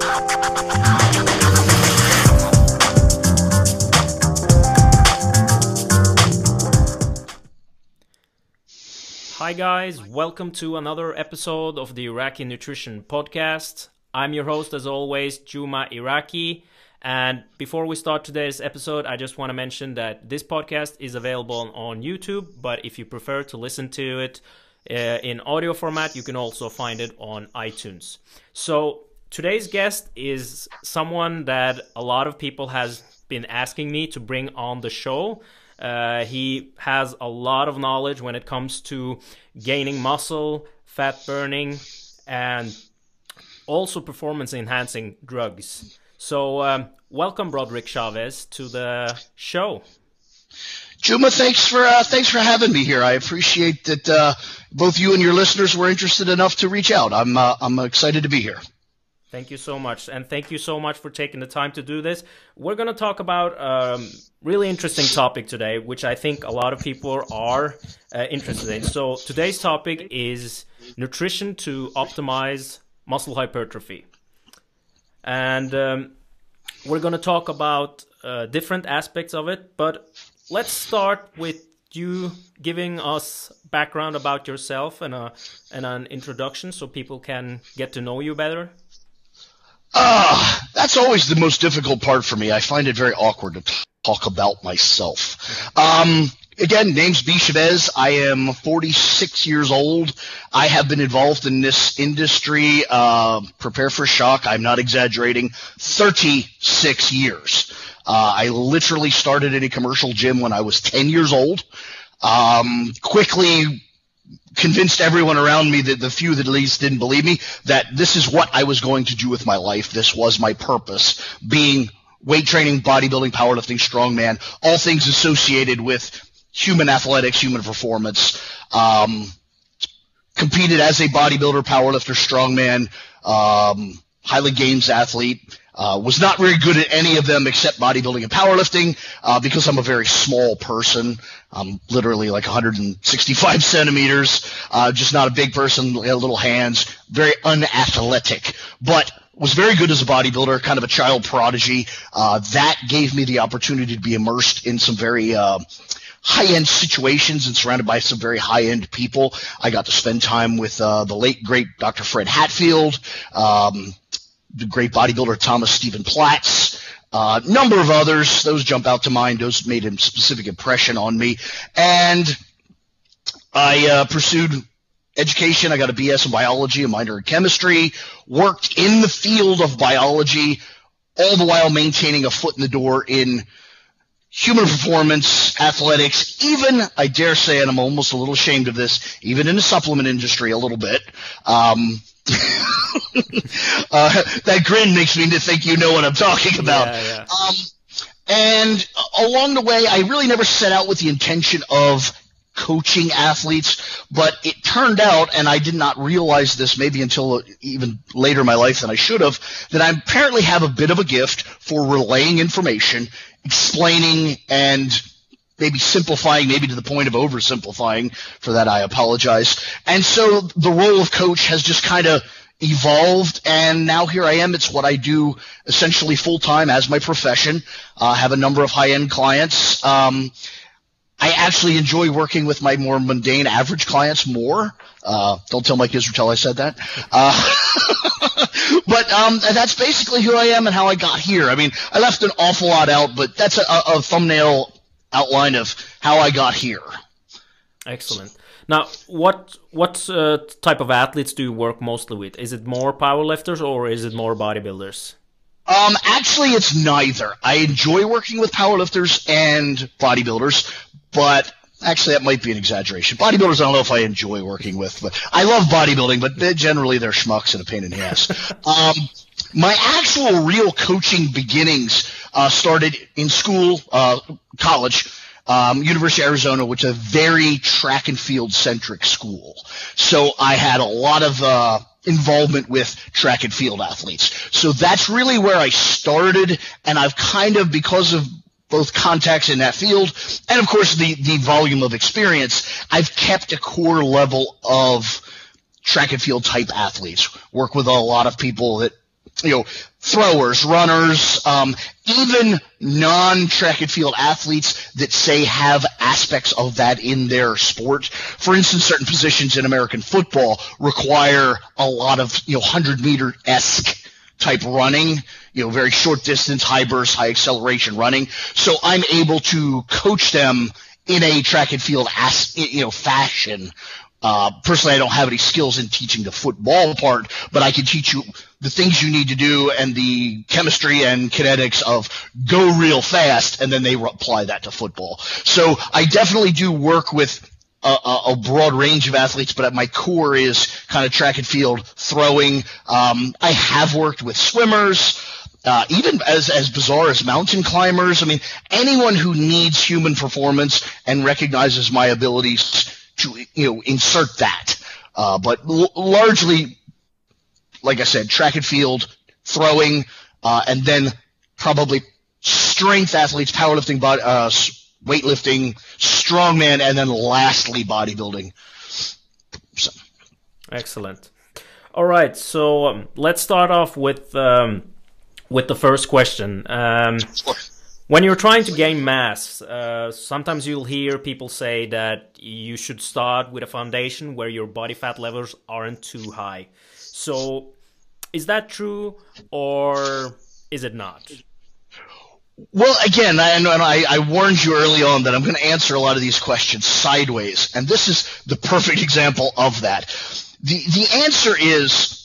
Hi, guys, welcome to another episode of the Iraqi Nutrition Podcast. I'm your host, as always, Juma Iraqi. And before we start today's episode, I just want to mention that this podcast is available on YouTube, but if you prefer to listen to it uh, in audio format, you can also find it on iTunes. So today's guest is someone that a lot of people has been asking me to bring on the show. Uh, he has a lot of knowledge when it comes to gaining muscle, fat burning, and also performance enhancing drugs. So, um, welcome, Broderick Chavez, to the show. Juma, thanks for uh, thanks for having me here. I appreciate that uh, both you and your listeners were interested enough to reach out. I'm uh, I'm excited to be here. Thank you so much, and thank you so much for taking the time to do this. We're going to talk about a um, really interesting topic today, which I think a lot of people are uh, interested in. So today's topic is nutrition to optimize muscle hypertrophy. And um, we're going to talk about uh, different aspects of it, but let's start with you giving us background about yourself and a and an introduction so people can get to know you better. Ah, uh, that's always the most difficult part for me. I find it very awkward to talk about myself. Um, again, name's B. Chavez. I am 46 years old. I have been involved in this industry, uh, prepare for shock. I'm not exaggerating, 36 years. Uh, I literally started in a commercial gym when I was 10 years old. Um, quickly convinced everyone around me that the few that at least didn't believe me that this is what I was going to do with my life. This was my purpose, being weight training, bodybuilding, powerlifting, strongman, all things associated with human athletics, human performance. Um, competed as a bodybuilder, powerlifter, strongman, um, Highland games athlete. Uh, was not very good at any of them except bodybuilding and powerlifting uh, because I'm a very small person. I'm literally like 165 centimeters, uh, just not a big person, little hands, very unathletic. But was very good as a bodybuilder, kind of a child prodigy. Uh, that gave me the opportunity to be immersed in some very uh, high end situations and surrounded by some very high end people. I got to spend time with uh, the late great Dr. Fred Hatfield, um, the great bodybuilder Thomas Stephen Platz. A uh, number of others, those jump out to mind. Those made a specific impression on me, and I uh, pursued education. I got a BS in biology, a minor in chemistry. Worked in the field of biology, all the while maintaining a foot in the door in human performance, athletics, even, I dare say, and I'm almost a little ashamed of this, even in the supplement industry a little bit. Um, uh, that grin makes me to think you know what I'm talking about. Yeah, yeah. Um, and along the way, I really never set out with the intention of coaching athletes, but it turned out, and I did not realize this maybe until even later in my life than I should have, that I apparently have a bit of a gift for relaying information explaining and maybe simplifying, maybe to the point of oversimplifying. For that, I apologize. And so the role of coach has just kind of evolved, and now here I am. It's what I do essentially full time as my profession. I uh, have a number of high end clients. Um, I actually enjoy working with my more mundane average clients more. Uh, don't tell my Mike Israetel I said that. Uh, but um, that's basically who I am and how I got here. I mean, I left an awful lot out, but that's a, a thumbnail outline of how I got here. Excellent. Now, what what uh, type of athletes do you work mostly with? Is it more powerlifters or is it more bodybuilders? Um, actually, it's neither. I enjoy working with powerlifters and bodybuilders, but actually that might be an exaggeration. Bodybuilders, I don't know if I enjoy working with, but I love bodybuilding, but generally they're schmucks and a pain in the ass. um, my actual real coaching beginnings uh, started in school, uh, college. Um, University of Arizona, which is a very track and field centric school. So I had a lot of uh, involvement with track and field athletes. So that's really where I started, and I've kind of, because of both contacts in that field and of course the, the volume of experience, I've kept a core level of track and field type athletes. Work with a lot of people that you know, throwers, runners, um, even non-track and field athletes that say have aspects of that in their sport. For instance, certain positions in American football require a lot of, you know, 100 meter esque type running, you know, very short distance, high burst, high acceleration running. So I'm able to coach them in a track and field, as, you know, fashion uh, personally, I don't have any skills in teaching the football part, but I can teach you the things you need to do and the chemistry and kinetics of go real fast, and then they apply that to football. So I definitely do work with a, a, broad range of athletes, but my core is kind of track and field throwing. Um, I have worked with swimmers. Uh, even as as bizarre as mountain climbers, I mean, anyone who needs human performance and recognizes my abilities to you know insert that. Uh, but l- largely, like I said, track and field, throwing, uh, and then probably strength athletes, powerlifting, body, uh, weightlifting, strongman, and then lastly bodybuilding. So. Excellent. All right, so um, let's start off with um, with the first question. Um, when you're trying to gain mass, uh, sometimes you'll hear people say that you should start with a foundation where your body fat levels aren't too high. So, is that true or is it not? Well, again, I, I, I warned you early on that I'm going to answer a lot of these questions sideways, and this is the perfect example of that. The the answer is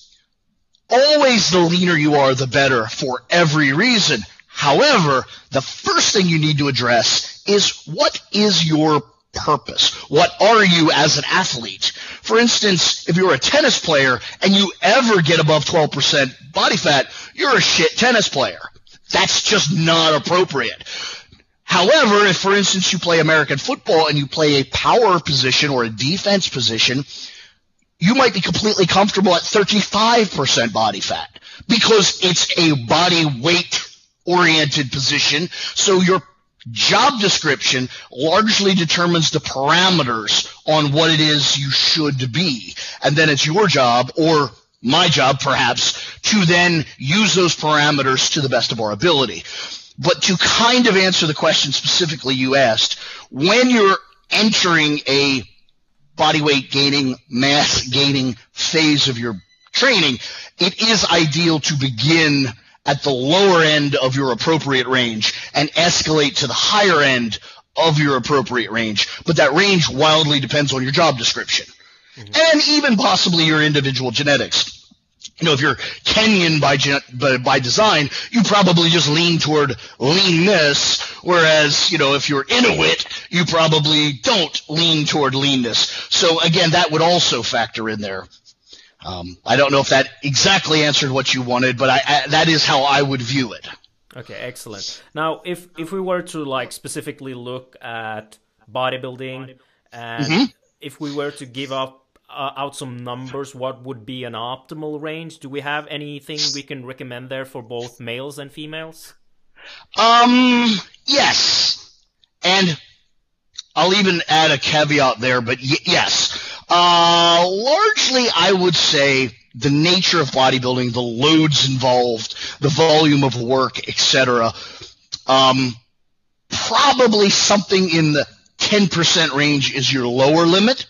always the leaner you are, the better for every reason. However, the first thing you need to address is what is your purpose? What are you as an athlete? For instance, if you're a tennis player and you ever get above 12% body fat, you're a shit tennis player. That's just not appropriate. However, if for instance you play American football and you play a power position or a defense position, you might be completely comfortable at 35% body fat because it's a body weight oriented position. So your job description largely determines the parameters on what it is you should be. And then it's your job or my job perhaps to then use those parameters to the best of our ability. But to kind of answer the question specifically you asked, when you're entering a body weight gaining, mass gaining phase of your training, it is ideal to begin at the lower end of your appropriate range and escalate to the higher end of your appropriate range. But that range wildly depends on your job description mm-hmm. and even possibly your individual genetics. You know, if you're Kenyan by, by, by design, you probably just lean toward leanness, whereas, you know, if you're Inuit, you probably don't lean toward leanness. So again, that would also factor in there. Um, I don't know if that exactly answered what you wanted, but I, I, that is how I would view it. Okay, excellent. Now, if if we were to like specifically look at bodybuilding, and mm-hmm. if we were to give up uh, out some numbers, what would be an optimal range? Do we have anything we can recommend there for both males and females? Um, yes, and I'll even add a caveat there, but y- yes. Uh, largely, I would say the nature of bodybuilding, the loads involved, the volume of work, etc. Um, probably something in the 10% range is your lower limit.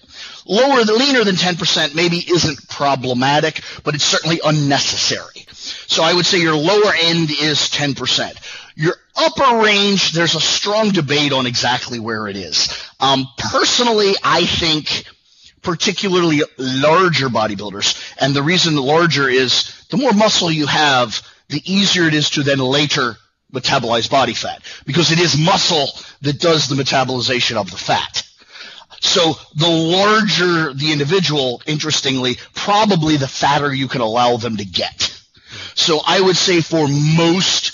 Lower, the leaner than 10% maybe isn't problematic, but it's certainly unnecessary. So I would say your lower end is 10%. Your upper range, there's a strong debate on exactly where it is. Um, personally, I think particularly larger bodybuilders. And the reason larger is the more muscle you have, the easier it is to then later metabolize body fat because it is muscle that does the metabolization of the fat. So the larger the individual, interestingly, probably the fatter you can allow them to get. So I would say for most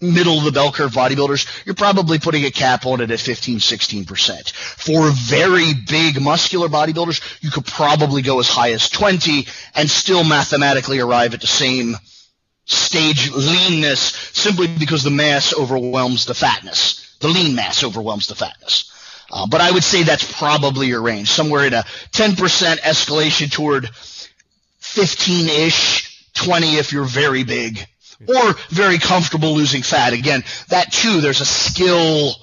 middle of the bell curve bodybuilders, you're probably putting a cap on it at 15, 16%. For very big muscular bodybuilders, you could probably go as high as 20 and still mathematically arrive at the same stage leanness simply because the mass overwhelms the fatness. The lean mass overwhelms the fatness. Uh, but I would say that's probably your range, somewhere in a 10% escalation toward 15-ish 20 if you're very big or very comfortable losing fat. Again, that too, there's a skill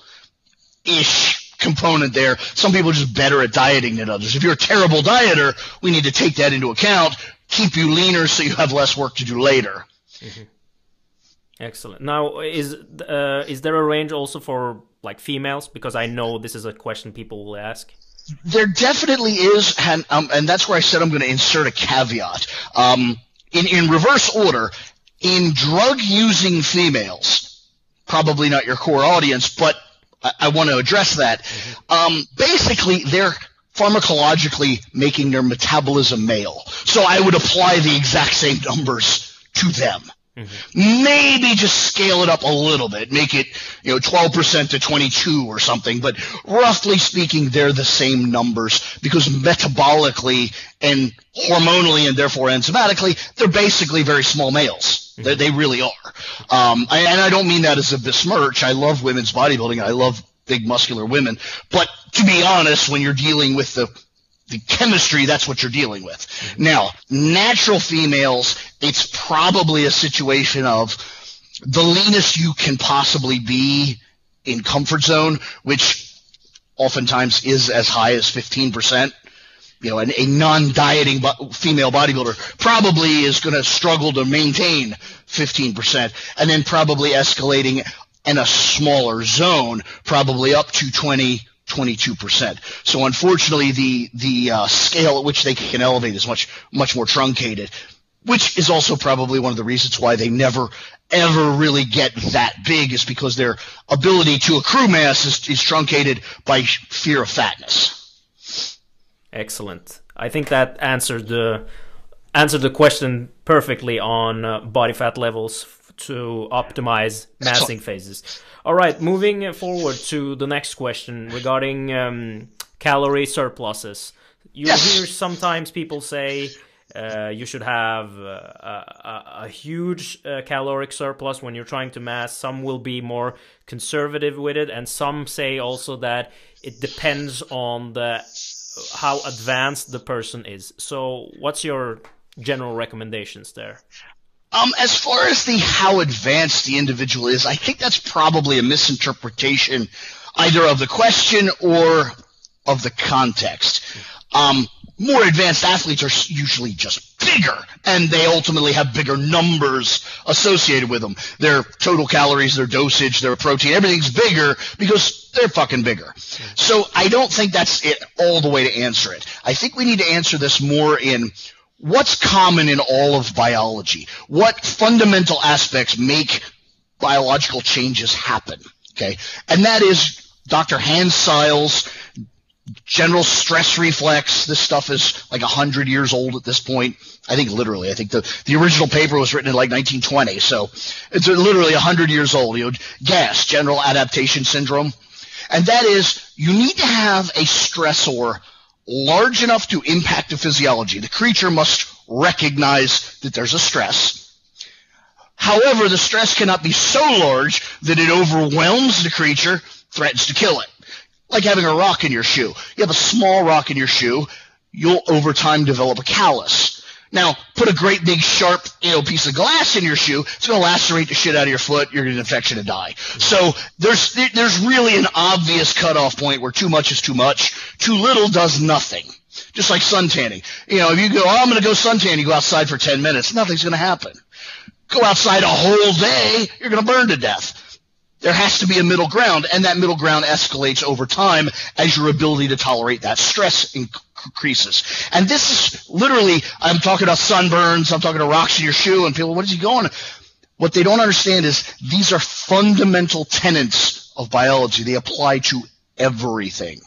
ish component there. Some people are just better at dieting than others. If you're a terrible dieter, we need to take that into account, keep you leaner so you have less work to do later. Mm-hmm. Excellent. Now, is uh, is there a range also for like females? Because I know this is a question people will ask. There definitely is, and, um, and that's where I said I'm going to insert a caveat. Um, in in reverse order, in drug using females, probably not your core audience, but I, I want to address that. Mm-hmm. Um, basically, they're pharmacologically making their metabolism male. So I would apply the exact same numbers to them. Mm-hmm. Maybe just scale it up a little bit, make it, you know, 12% to 22 or something, but roughly speaking, they're the same numbers because metabolically and hormonally and therefore enzymatically, they're basically very small males. Mm-hmm. They, they, really are. Um, I, and I don't mean that as a besmirch. I love women's bodybuilding. I love big muscular women. But to be honest, when you're dealing with the the chemistry, that's what you're dealing with. Now, natural females, it's probably a situation of the leanest you can possibly be in comfort zone, which oftentimes is as high as 15%. You know, a non-dieting female bodybuilder probably is going to struggle to maintain 15% and then probably escalating in a smaller zone, probably up to 20, 22%. So unfortunately, the the uh, scale at which they can elevate is much much more truncated, which is also probably one of the reasons why they never ever really get that big is because their ability to accrue mass is, is truncated by fear of fatness. Excellent. I think that answered the answered the question perfectly on uh, body fat levels to optimize massing phases. All right, moving forward to the next question regarding um, calorie surpluses. You yes. hear sometimes people say uh, you should have uh, a, a, huge uh, caloric surplus when you're trying to mass. Some will be more conservative with it, and some say also that it depends on the how advanced the person is. So, what's your general recommendations there? Um, as far as the how advanced the individual is, I think that's probably a misinterpretation either of the question or of the context. Um, more advanced athletes are usually just bigger, and they ultimately have bigger numbers associated with them. Their total calories, their dosage, their protein, everything's bigger because they're fucking bigger. So I don't think that's it all the way to answer it. I think we need to answer this more in what's common in all of biology? What fundamental aspects make biological changes happen? Okay. And that is Dr. Hans Selye's general stress reflex. This stuff is like a hundred years old at this point. I think literally, I think the, the original paper was written in like 1920. So it's literally a hundred years old. You know, GAS, general adaptation syndrome. And that is you need to have a stressor large enough to impact the physiology. The creature must recognize that there's a stress. However, the stress cannot be so large that it overwhelms the creature, threatens to kill it. Like having a rock in your shoe. You have a small rock in your shoe, you'll over time develop a callus. Now, put a great big sharp, you know, piece of glass in your shoe. It's going to lacerate the shit out of your foot. You're going to infection and die. So there's there's really an obvious cutoff point where too much is too much. Too little does nothing. Just like sun tanning. You know, if you go, oh, I'm going to go suntan, you go outside for 10 minutes, nothing's going to happen. Go outside a whole day, you're going to burn to death. There has to be a middle ground, and that middle ground escalates over time as your ability to tolerate that stress increases. And this is literally, I'm talking about sunburns, I'm talking about rocks in your shoe, and people, what is he going? What they don't understand is these are fundamental tenets of biology. They apply to everything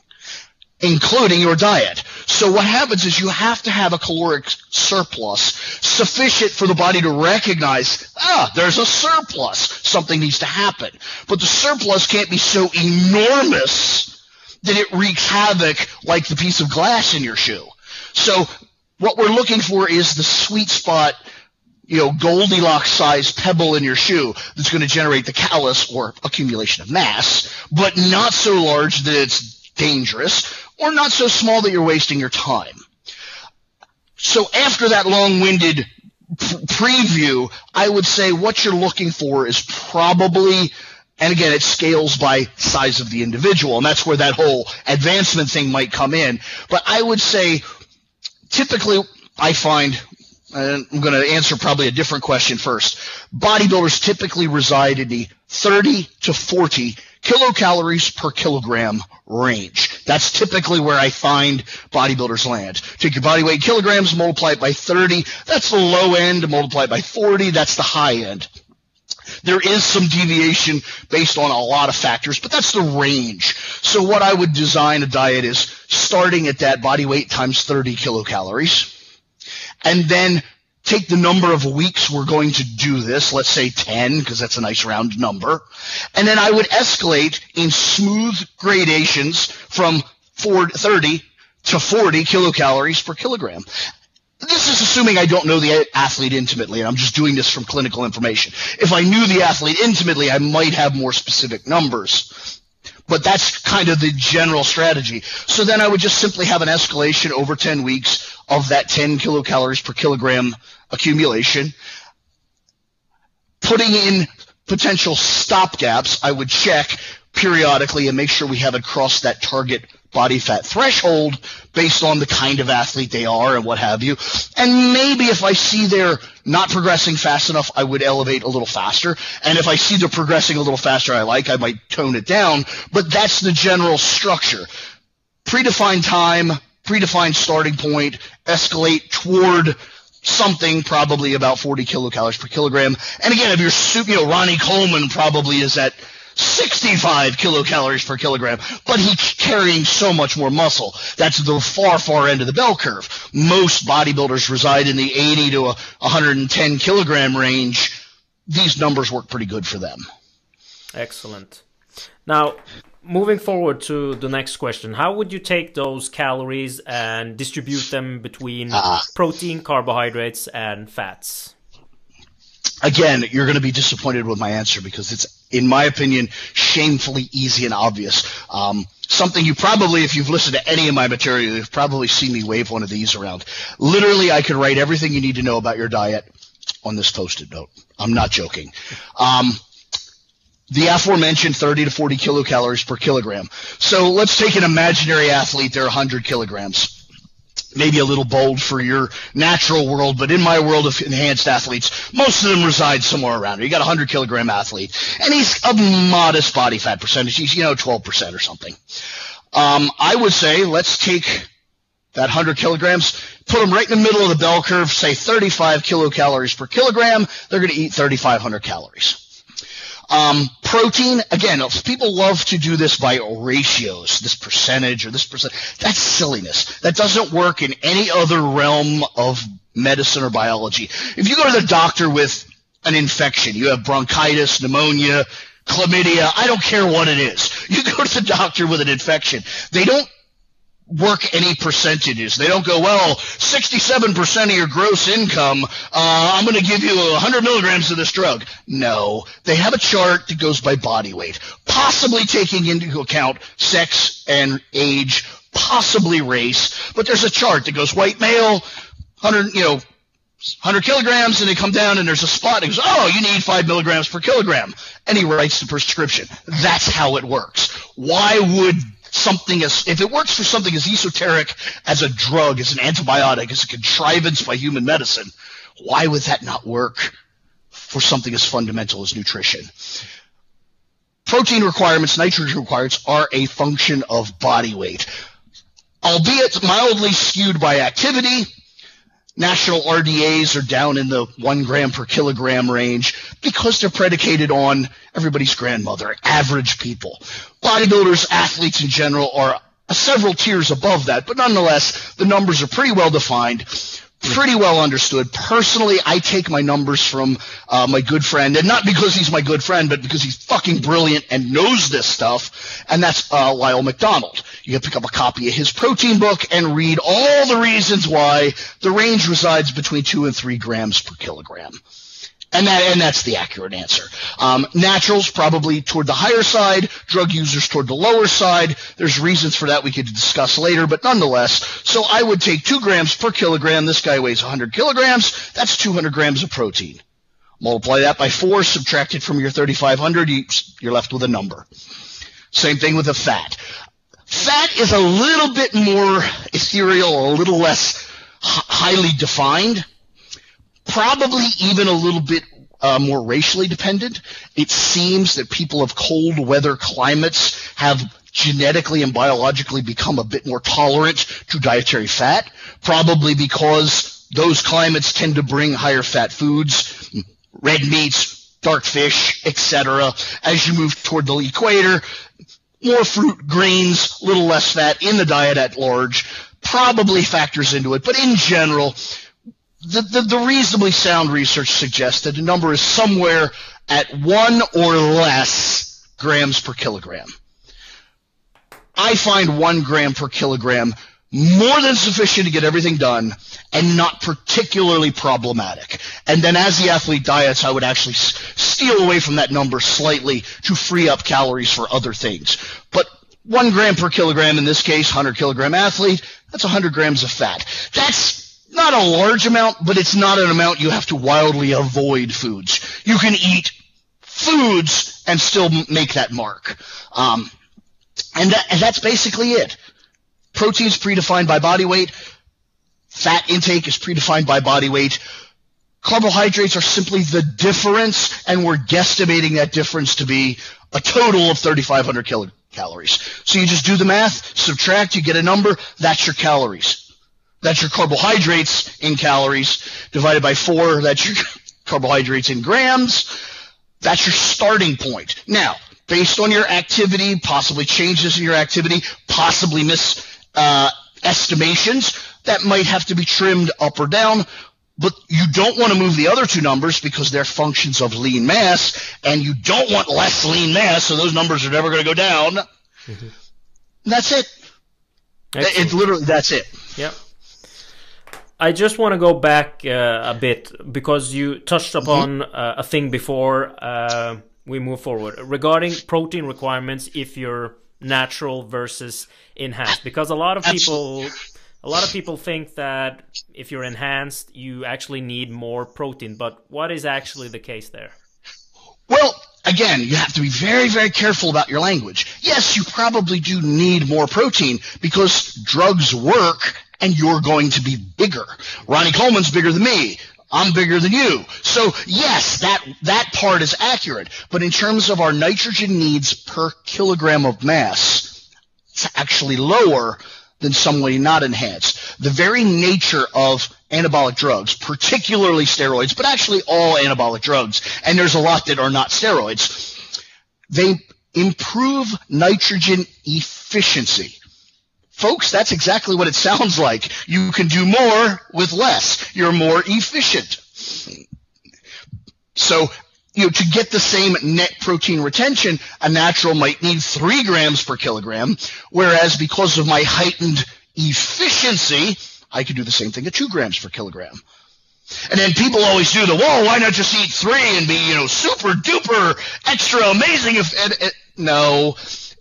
including your diet. So what happens is you have to have a caloric surplus sufficient for the body to recognize, ah, there's a surplus. Something needs to happen. But the surplus can't be so enormous that it wreaks havoc like the piece of glass in your shoe. So what we're looking for is the sweet spot you know, Goldilocks sized pebble in your shoe that's going to generate the callus or accumulation of mass, but not so large that it's dangerous or not so small that you're wasting your time. So after that long-winded preview, I would say what you're looking for is probably and again, it scales by size of the individual, and that's where that whole advancement thing might come in. But I would say, typically, I find, I'm going to answer probably a different question first. Bodybuilders typically reside in the 30 to 40 kilocalories per kilogram range. That's typically where I find bodybuilders land. Take your body weight kilograms, multiply it by 30. That's the low end. Multiply it by 40. That's the high end. There is some deviation based on a lot of factors, but that's the range. So what I would design a diet is starting at that body weight times 30 kilocalories and then take the number of weeks we're going to do this, let's say 10, because that's a nice round number. And then I would escalate in smooth gradations from 30 to 40 kilocalories per kilogram. This is assuming I don't know the athlete intimately, and I'm just doing this from clinical information. If I knew the athlete intimately, I might have more specific numbers. But that's kind of the general strategy. So then I would just simply have an escalation over 10 weeks of that 10 kilocalories per kilogram accumulation. Putting in potential stop gaps, I would check periodically and make sure we haven't crossed that target body fat threshold based on the kind of athlete they are and what have you. And maybe if I see they're not progressing fast enough, I would elevate a little faster. And if I see they're progressing a little faster I like, I might tone it down. But that's the general structure. Predefined time, predefined starting point, escalate toward something probably about 40 kilocalories per kilogram. And again, if you're, you know, Ronnie Coleman probably is at 65 kilocalories per kilogram, but he's carrying so much more muscle. That's the far, far end of the bell curve. Most bodybuilders reside in the 80 to 110 kilogram range. These numbers work pretty good for them. Excellent. Now, moving forward to the next question, how would you take those calories and distribute them between uh, protein, carbohydrates, and fats? Again, you're going to be disappointed with my answer because it's in my opinion, shamefully easy and obvious. Um, something you probably, if you've listened to any of my material, you've probably seen me wave one of these around. Literally, I could write everything you need to know about your diet on this post-it note. I'm not joking. Um, the aforementioned 30 to 40 kilocalories per kilogram. So let's take an imaginary athlete. They're 100 kilograms maybe a little bold for your natural world, but in my world of enhanced athletes, most of them reside somewhere around here. You got a 100 kilogram athlete, and he's a modest body fat percentage. He's, you know, 12% or something. Um, I would say let's take that 100 kilograms, put them right in the middle of the bell curve, say 35 kilocalories per kilogram. They're going to eat 3,500 calories. Um, protein, again, people love to do this by ratios, this percentage or this percent. That's silliness. That doesn't work in any other realm of medicine or biology. If you go to the doctor with an infection, you have bronchitis, pneumonia, chlamydia, I don't care what it is. You go to the doctor with an infection. They don't work any percentages. They don't go, well, 67% of your gross income, uh, I'm going to give you 100 milligrams of this drug. No. They have a chart that goes by body weight, possibly taking into account sex and age, possibly race, but there's a chart that goes white male, 100, you know, 100 kilograms, and they come down and there's a spot. And goes, oh, you need five milligrams per kilogram. And he writes the prescription. That's how it works. Why would something as if it works for something as esoteric as a drug, as an antibiotic, as a contrivance by human medicine, why would that not work for something as fundamental as nutrition? Protein requirements, nitrogen requirements are a function of body weight. Albeit mildly skewed by activity, national RDAs are down in the one gram per kilogram range because they're predicated on everybody's grandmother, average people. Bodybuilders, athletes in general are several tiers above that, but nonetheless, the numbers are pretty well defined pretty well understood. Personally, I take my numbers from uh, my good friend, and not because he's my good friend, but because he's fucking brilliant and knows this stuff, and that's uh, Lyle McDonald. You can pick up a copy of his protein book and read all the reasons why the range resides between two and three grams per kilogram. And that and that's the accurate answer. Um, naturals probably toward the higher side, drug users toward the lower side. There's reasons for that we could discuss later, but nonetheless. So I would take two grams per kilogram. This guy weighs 100 kilograms. That's 200 grams of protein. Multiply that by four, subtract it from your 3,500. You, you're left with a number. Same thing with the fat. Fat is a little bit more ethereal, a little less highly defined probably even a little bit uh, more racially dependent. It seems that people of cold weather climates have genetically and biologically become a bit more tolerant to dietary fat, probably because those climates tend to bring higher fat foods, red meats, dark fish, etc. As you move toward the equator, more fruit, grains, a little less fat in the diet at large probably factors into it. But in general, the, the, the, reasonably sound research suggests that the number is somewhere at one or less grams per kilogram. I find one gram per kilogram more than sufficient to get everything done and not particularly problematic. And then as the athlete diets, I would actually steal away from that number slightly to free up calories for other things. But one gram per kilogram in this case, 100 kilogram athlete, that's 100 grams of fat. That's not a large amount, but it's not an amount you have to wildly avoid foods. You can eat foods and still make that mark. Um, and, that, and that's basically it. Protein is predefined by body weight. Fat intake is predefined by body weight. Carbohydrates are simply the difference, and we're guesstimating that difference to be a total of 3,500 kilocalories. So you just do the math, subtract, you get a number, that's your calories. That's your carbohydrates in calories divided by four. That's your carbohydrates in grams. That's your starting point. Now, based on your activity, possibly changes in your activity, possibly mis uh, estimations, that might have to be trimmed up or down. But you don't want to move the other two numbers because they're functions of lean mass, and you don't want less lean mass, so those numbers are never going to go down. Mm-hmm. That's it. Excellent. It's literally that's it. Yep. I just want to go back uh, a bit because you touched mm-hmm. upon uh, a thing before uh, we move forward regarding protein requirements if you're natural versus enhanced because a lot of people a lot of people think that if you're enhanced you actually need more protein but what is actually the case there well again, you have to be very, very careful about your language. Yes, you probably do need more protein because drugs work and you're going to be bigger. Ronnie Coleman's bigger than me. I'm bigger than you. So yes, that, that part is accurate. But in terms of our nitrogen needs per kilogram of mass, it's actually lower than somebody not enhanced. The very nature of anabolic drugs, particularly steroids, but actually all anabolic drugs, and there's a lot that are not steroids, they improve nitrogen efficiency. Folks, that's exactly what it sounds like. You can do more with less. You're more efficient. So, you know, to get the same net protein retention, a natural might need three grams per kilogram, whereas because of my heightened efficiency, I could do the same thing at two grams per kilogram. And then people always do the, whoa, why not just eat three and be, you know, super duper extra amazing if, and, and, no,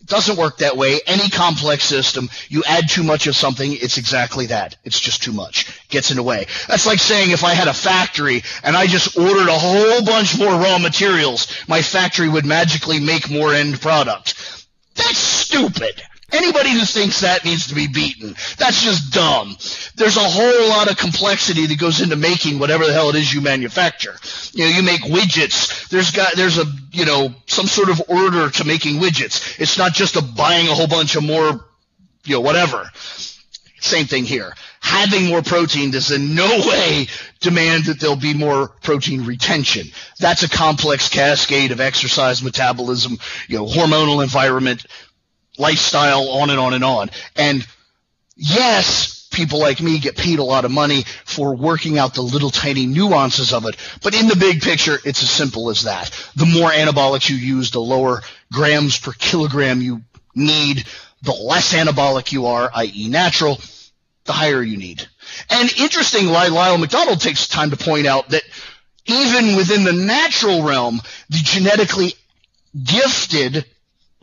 doesn't work that way. Any complex system, you add too much of something, it's exactly that. It's just too much. Gets in the way. That's like saying if I had a factory and I just ordered a whole bunch more raw materials, my factory would magically make more end product. That's stupid. Anybody who thinks that needs to be beaten. That's just dumb. There's a whole lot of complexity that goes into making whatever the hell it is you manufacture. You know, you make widgets. There's got there's a you know some sort of order to making widgets. It's not just a buying a whole bunch of more you know whatever. Same thing here. Having more protein does in no way demand that there'll be more protein retention. That's a complex cascade of exercise, metabolism, you know, hormonal environment, lifestyle, on and on and on. And yes, people like me get paid a lot of money for working out the little tiny nuances of it. But in the big picture, it's as simple as that. The more anabolics you use, the lower grams per kilogram you need, the less anabolic you are, i.e. natural, the higher you need. And interestingly, Lyle McDonald takes time to point out that even within the natural realm, the genetically gifted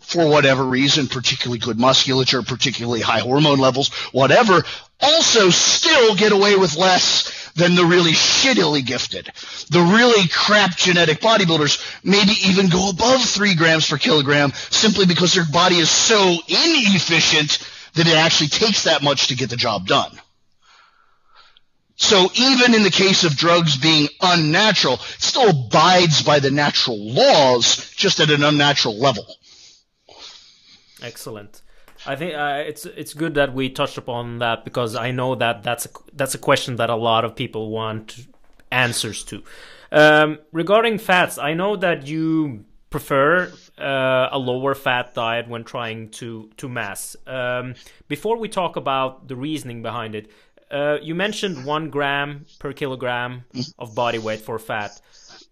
for whatever reason, particularly good musculature, particularly high hormone levels, whatever, also still get away with less than the really shittily gifted. The really crap genetic bodybuilders maybe even go above three grams per kilogram simply because their body is so inefficient that it actually takes that much to get the job done. So even in the case of drugs being unnatural, it still abides by the natural laws, just at an unnatural level. Excellent. I think uh, it's it's good that we touched upon that because I know that that's a, that's a question that a lot of people want answers to. Um, regarding fats, I know that you prefer uh, a lower fat diet when trying to to mass. Um, before we talk about the reasoning behind it, uh, you mentioned one gram per kilogram of body weight for fat.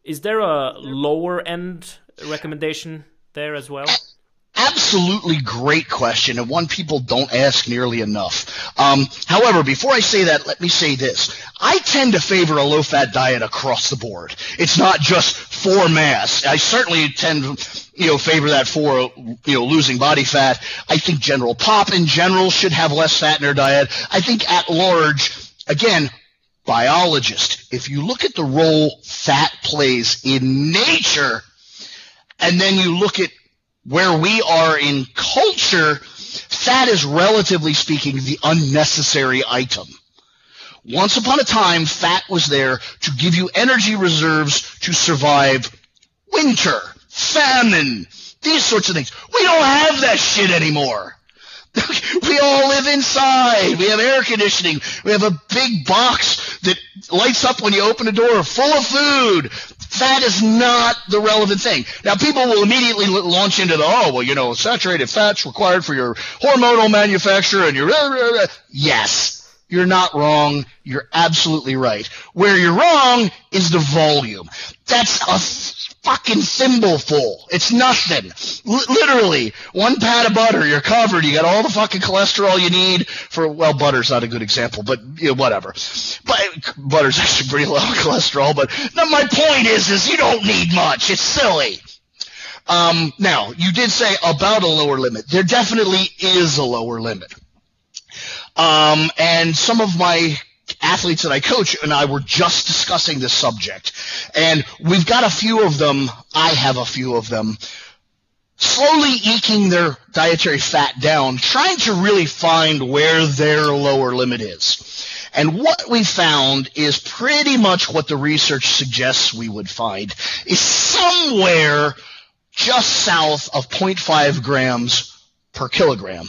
Is there a lower end recommendation there as well? Absolutely great question, and one people don't ask nearly enough. Um, however, before I say that, let me say this. I tend to favor a low fat diet across the board. It's not just for mass. I certainly tend to, you know, favor that for, you know, losing body fat. I think general pop in general should have less fat in their diet. I think at large, again, biologist, if you look at the role fat plays in nature, and then you look at where we are in culture, fat is relatively speaking the unnecessary item. Once upon a time, fat was there to give you energy reserves to survive winter, famine, these sorts of things. We don't have that shit anymore. we all live inside. We have air conditioning. We have a big box that lights up when you open the door full of food. Fat is not the relevant thing. Now, people will immediately launch into the, oh, well, you know, saturated fat's required for your hormonal manufacture and your, uh, uh, uh, yes. You're not wrong. You're absolutely right. Where you're wrong is the volume. That's a fucking thimbleful. It's nothing. L- literally, one pat of butter, you're covered. You got all the fucking cholesterol you need for, well, butter's not a good example, but you know, whatever. But butter's actually pretty low cholesterol, but no, my point is, is you don't need much. It's silly. Um, now, you did say about a lower limit. There definitely is a lower limit. Um, and some of my athletes that I coach and I were just discussing this subject. And we've got a few of them, I have a few of them, slowly eking their dietary fat down, trying to really find where their lower limit is. And what we found is pretty much what the research suggests we would find is somewhere just south of 0.5 grams per kilogram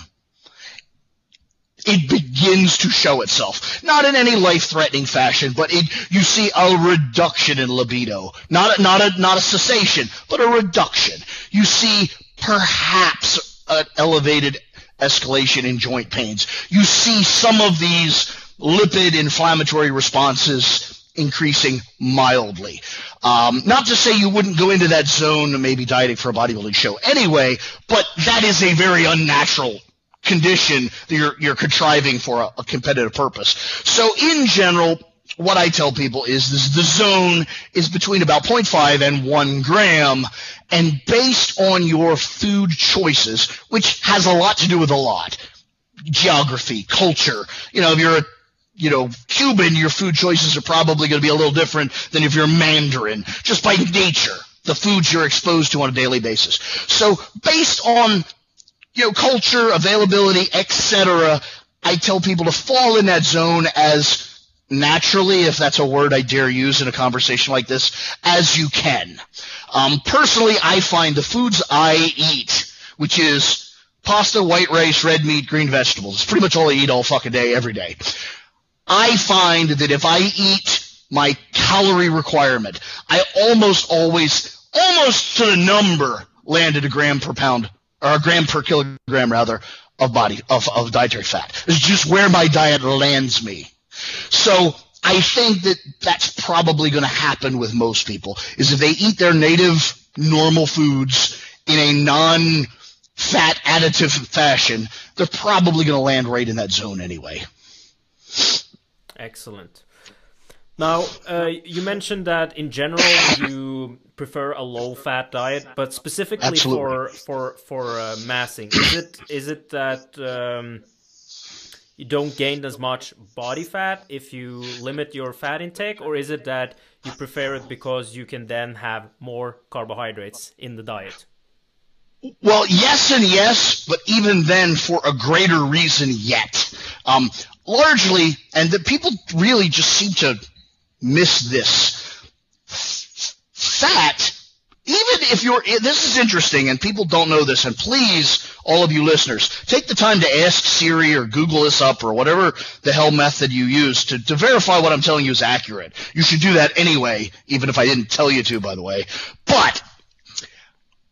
it begins to show itself. Not in any life-threatening fashion, but it, you see a reduction in libido. Not a, not a, not a cessation, but a reduction. You see perhaps an elevated escalation in joint pains. You see some of these lipid inflammatory responses increasing mildly. Um, not to say you wouldn't go into that zone maybe dieting for a bodybuilding show anyway, but that is a very unnatural condition that you're, you're contriving for a, a competitive purpose. So in general, what I tell people is this, the zone is between about 0.5 and 1 gram. And based on your food choices, which has a lot to do with a lot, geography, culture, you know, if you're a you know, Cuban, your food choices are probably going to be a little different than if you're Mandarin, just by nature, the foods you're exposed to on a daily basis. So based on you know, culture, availability, etc. I tell people to fall in that zone as naturally, if that's a word I dare use in a conversation like this, as you can. Um, personally, I find the foods I eat, which is pasta, white rice, red meat, green vegetables. It's pretty much all I eat all fucking day, every day. I find that if I eat my calorie requirement, I almost always, almost to the number, landed a gram per pound or a gram per kilogram rather of body of, of dietary fat. It's just where my diet lands me. So I think that that's probably going to happen with most people is if they eat their native normal foods in a non fat additive fashion, they're probably going to land right in that zone anyway. Excellent. Now, uh, you mentioned that in general you prefer a low-fat diet, but specifically Absolutely. for for for uh, massing, is it is it that um, you don't gain as much body fat if you limit your fat intake, or is it that you prefer it because you can then have more carbohydrates in the diet? Well, yes and yes, but even then, for a greater reason yet. Um, largely, and that people really just seem to miss this. Fat, even if you're, this is interesting, and people don't know this, and please, all of you listeners, take the time to ask Siri or Google this up or whatever the hell method you use to, to verify what I'm telling you is accurate. You should do that anyway, even if I didn't tell you to, by the way. But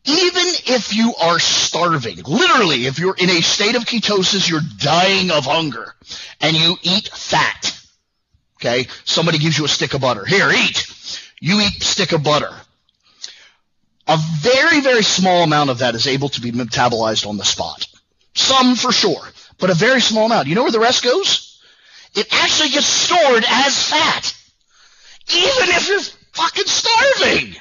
even if you are starving, literally, if you're in a state of ketosis, you're dying of hunger, and you eat fat, okay? Somebody gives you a stick of butter. Here, eat. You eat stick of butter. A very, very small amount of that is able to be metabolized on the spot. Some for sure, but a very small amount. You know where the rest goes? It actually gets stored as fat. Even if you're fucking starving.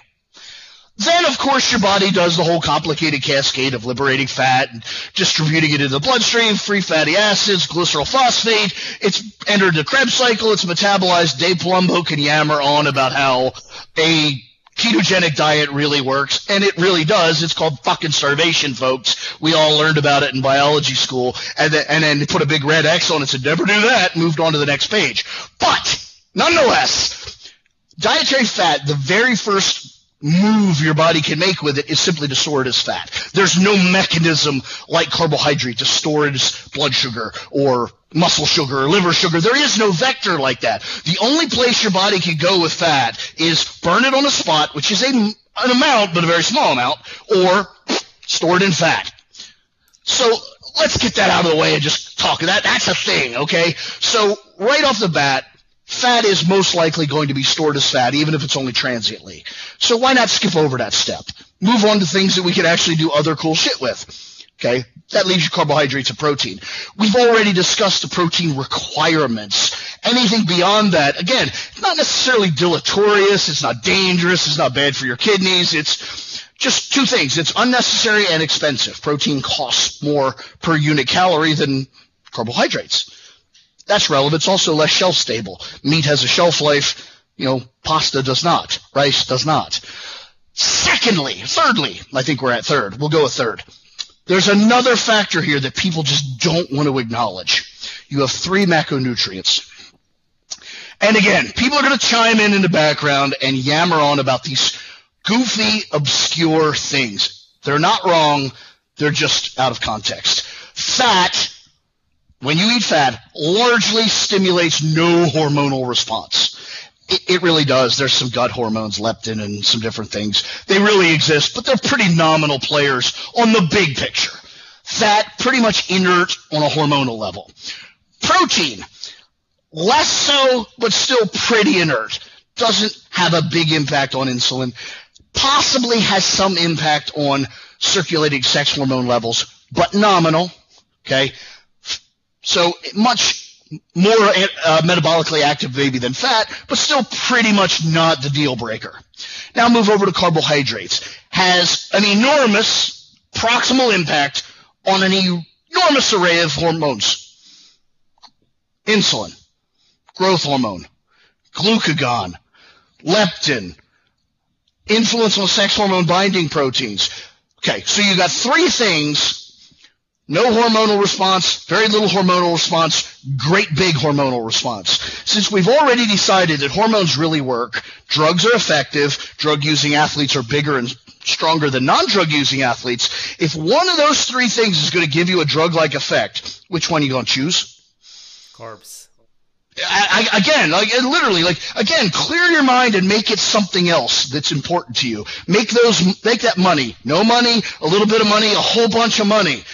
Then, of course, your body does the whole complicated cascade of liberating fat and distributing it into the bloodstream, free fatty acids, glycerol phosphate. It's entered the Krebs cycle. It's metabolized. Dave Palumbo can yammer on about how a ketogenic diet really works, and it really does. It's called fucking starvation, folks. We all learned about it in biology school, and then, and then put a big red X on it, and said never do that, moved on to the next page. But, nonetheless, dietary fat, the very first move your body can make with it is simply to store it as fat. There's no mechanism like carbohydrate to store it as blood sugar or muscle sugar or liver sugar. There is no vector like that. The only place your body can go with fat is burn it on a spot, which is a, an amount, but a very small amount, or store it in fat. So let's get that out of the way and just talk. That that's a thing, okay? So right off the bat, fat is most likely going to be stored as fat, even if it's only transiently. So why not skip over that step? Move on to things that we can actually do other cool shit with. Okay, that leaves you carbohydrates and protein. We've already discussed the protein requirements. Anything beyond that, again, not necessarily deleterious, it's not dangerous, it's not bad for your kidneys, it's just two things. It's unnecessary and expensive. Protein costs more per unit calorie than carbohydrates. That's relevant. It's also less shelf stable. Meat has a shelf life. You know, pasta does not. Rice does not. Secondly, thirdly, I think we're at third. We'll go a third. There's another factor here that people just don't want to acknowledge. You have three macronutrients. And again, people are going to chime in in the background and yammer on about these goofy, obscure things. They're not wrong. They're just out of context. Fat when you eat fat, largely stimulates no hormonal response. It, it, really does. There's some gut hormones, leptin, and some different things. They really exist, but they're pretty nominal players on the big picture. Fat, pretty much inert on a hormonal level. Protein, less so, but still pretty inert. Doesn't have a big impact on insulin. Possibly has some impact on circulating sex hormone levels, but nominal. Okay. So much more uh, metabolically active maybe than fat, but still pretty much not the deal breaker. Now move over to carbohydrates. Has an enormous proximal impact on an enormous array of hormones. Insulin, growth hormone, glucagon, leptin, influence on sex hormone binding proteins. Okay, so you got three things no hormonal response, very little hormonal response, great big hormonal response. Since we've already decided that hormones really work, drugs are effective, drug using athletes are bigger and stronger than non-drug using athletes, if one of those three things is going to give you a drug-like effect, which one are you going to choose? Carbs. I, I, again, like literally, like again, clear your mind and make it something else that's important to you. Make those, make that money. No money, a little bit of money, a whole bunch of money.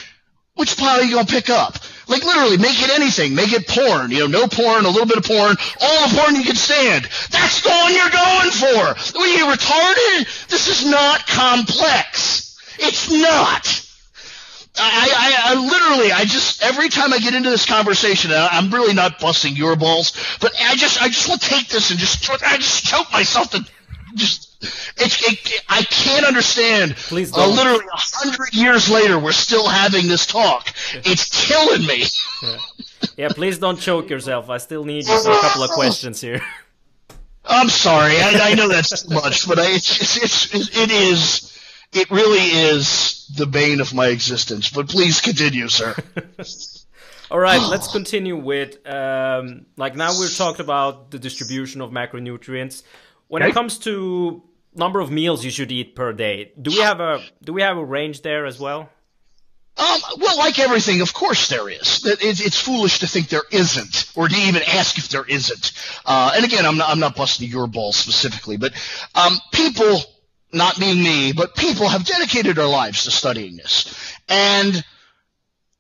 Which pile are you gonna pick up? Like literally, make it anything. Make it porn. You know, no porn, a little bit of porn, all the porn you can stand. That's the one you're going for. Are you retarded? This is not complex. It's not. I, I, I literally, I just every time I get into this conversation, I'm really not busting your balls, but I just, I just will take this and just, I just choke myself to just. It's, it, I can't understand. Please uh, literally a hundred years later, we're still having this talk. It's killing me. Yeah. yeah, please don't choke yourself. I still need just a couple of questions here. I'm sorry. I, I know that's too much, but I, it's, it's, it's, it is, it really is the bane of my existence. But please continue, sir. All right, let's continue with um, like now we've talked about the distribution of macronutrients. When it comes to number of meals you should eat per day, do we have a do we have a range there as well? Um, well, like everything, of course there is. It's, foolish to think there isn't, or to even ask if there isn't. Uh, and again, I'm not, I'm not busting your balls specifically, but um, people, not me, me, but people have dedicated their lives to studying this, and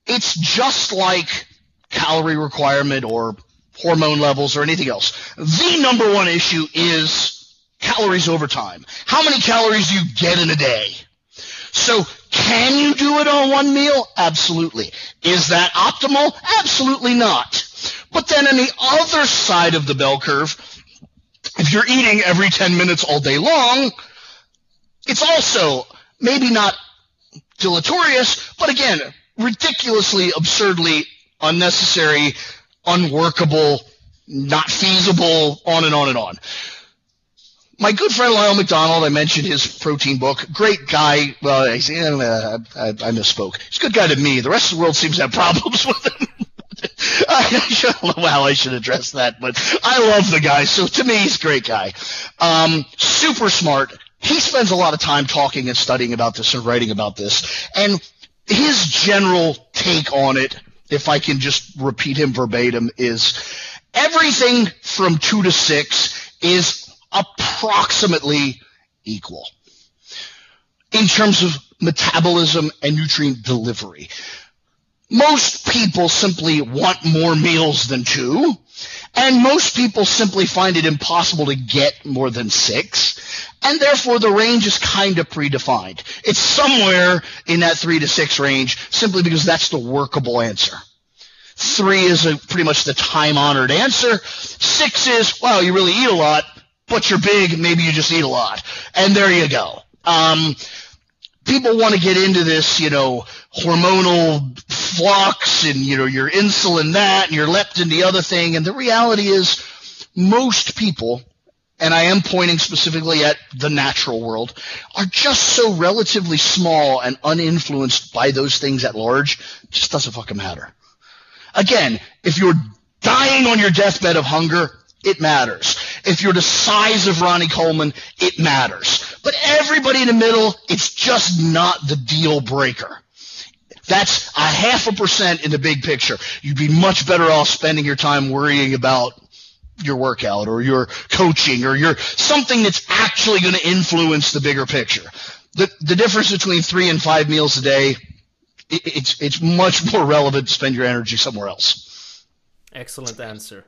it's just like calorie requirement or hormone levels or anything else. The number one issue is calories over time. How many calories do you get in a day? So can you do it on one meal? Absolutely. Is that optimal? Absolutely not. But then on the other side of the bell curve, if you're eating every 10 minutes all day long, it's also maybe not deleterious, but again, ridiculously, absurdly unnecessary, unworkable, not feasible, on and on and on my good friend Lyle McDonald, I mentioned his protein book. Great guy. Well, I, I, I misspoke. He's a good guy to me. The rest of the world seems to have problems with him. I don't know how I should address that, but I love the guy. So to me, he's a great guy. Um, super smart. He spends a lot of time talking and studying about this and writing about this. And his general take on it, if I can just repeat him verbatim, is everything from two to six is approximately equal in terms of metabolism and nutrient delivery. Most people simply want more meals than two, and most people simply find it impossible to get more than six, and therefore the range is kind of predefined. It's somewhere in that three to six range simply because that's the workable answer. Three is a, pretty much the time honored answer. Six is, well, you really eat a lot but you're big, maybe you just eat a lot. And there you go. Um, people want to get into this, you know, hormonal flux and, you know, your insulin that and your leptin the other thing. And the reality is most people, and I am pointing specifically at the natural world, are just so relatively small and uninfluenced by those things at large. It just doesn't fucking matter. Again, if you're dying on your deathbed of hunger, it matters. If you're the size of Ronnie Coleman, it matters. But everybody in the middle, it's just not the deal breaker. That's a half a percent in the big picture. You'd be much better off spending your time worrying about your workout or your coaching or your something that's actually going to influence the bigger picture. The the difference between three and five meals a day, it, it's it's much more relevant to spend your energy somewhere else. Excellent answer.